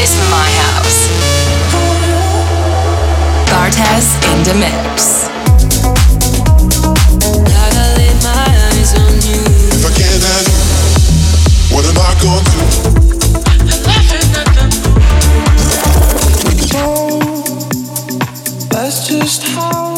is my house. Bartes in the mix. If I can't what am I gonna do? That's just how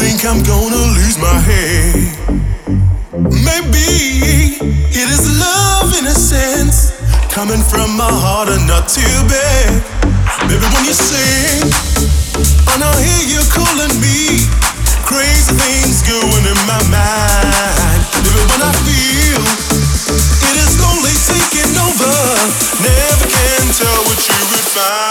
think I'm gonna lose my head. Maybe it is love in a sense, coming from my heart and not too bad. Baby, when you sing, and I hear you calling me, crazy things going in my mind. Baby, when I feel it is slowly taking over, never can tell what you would find.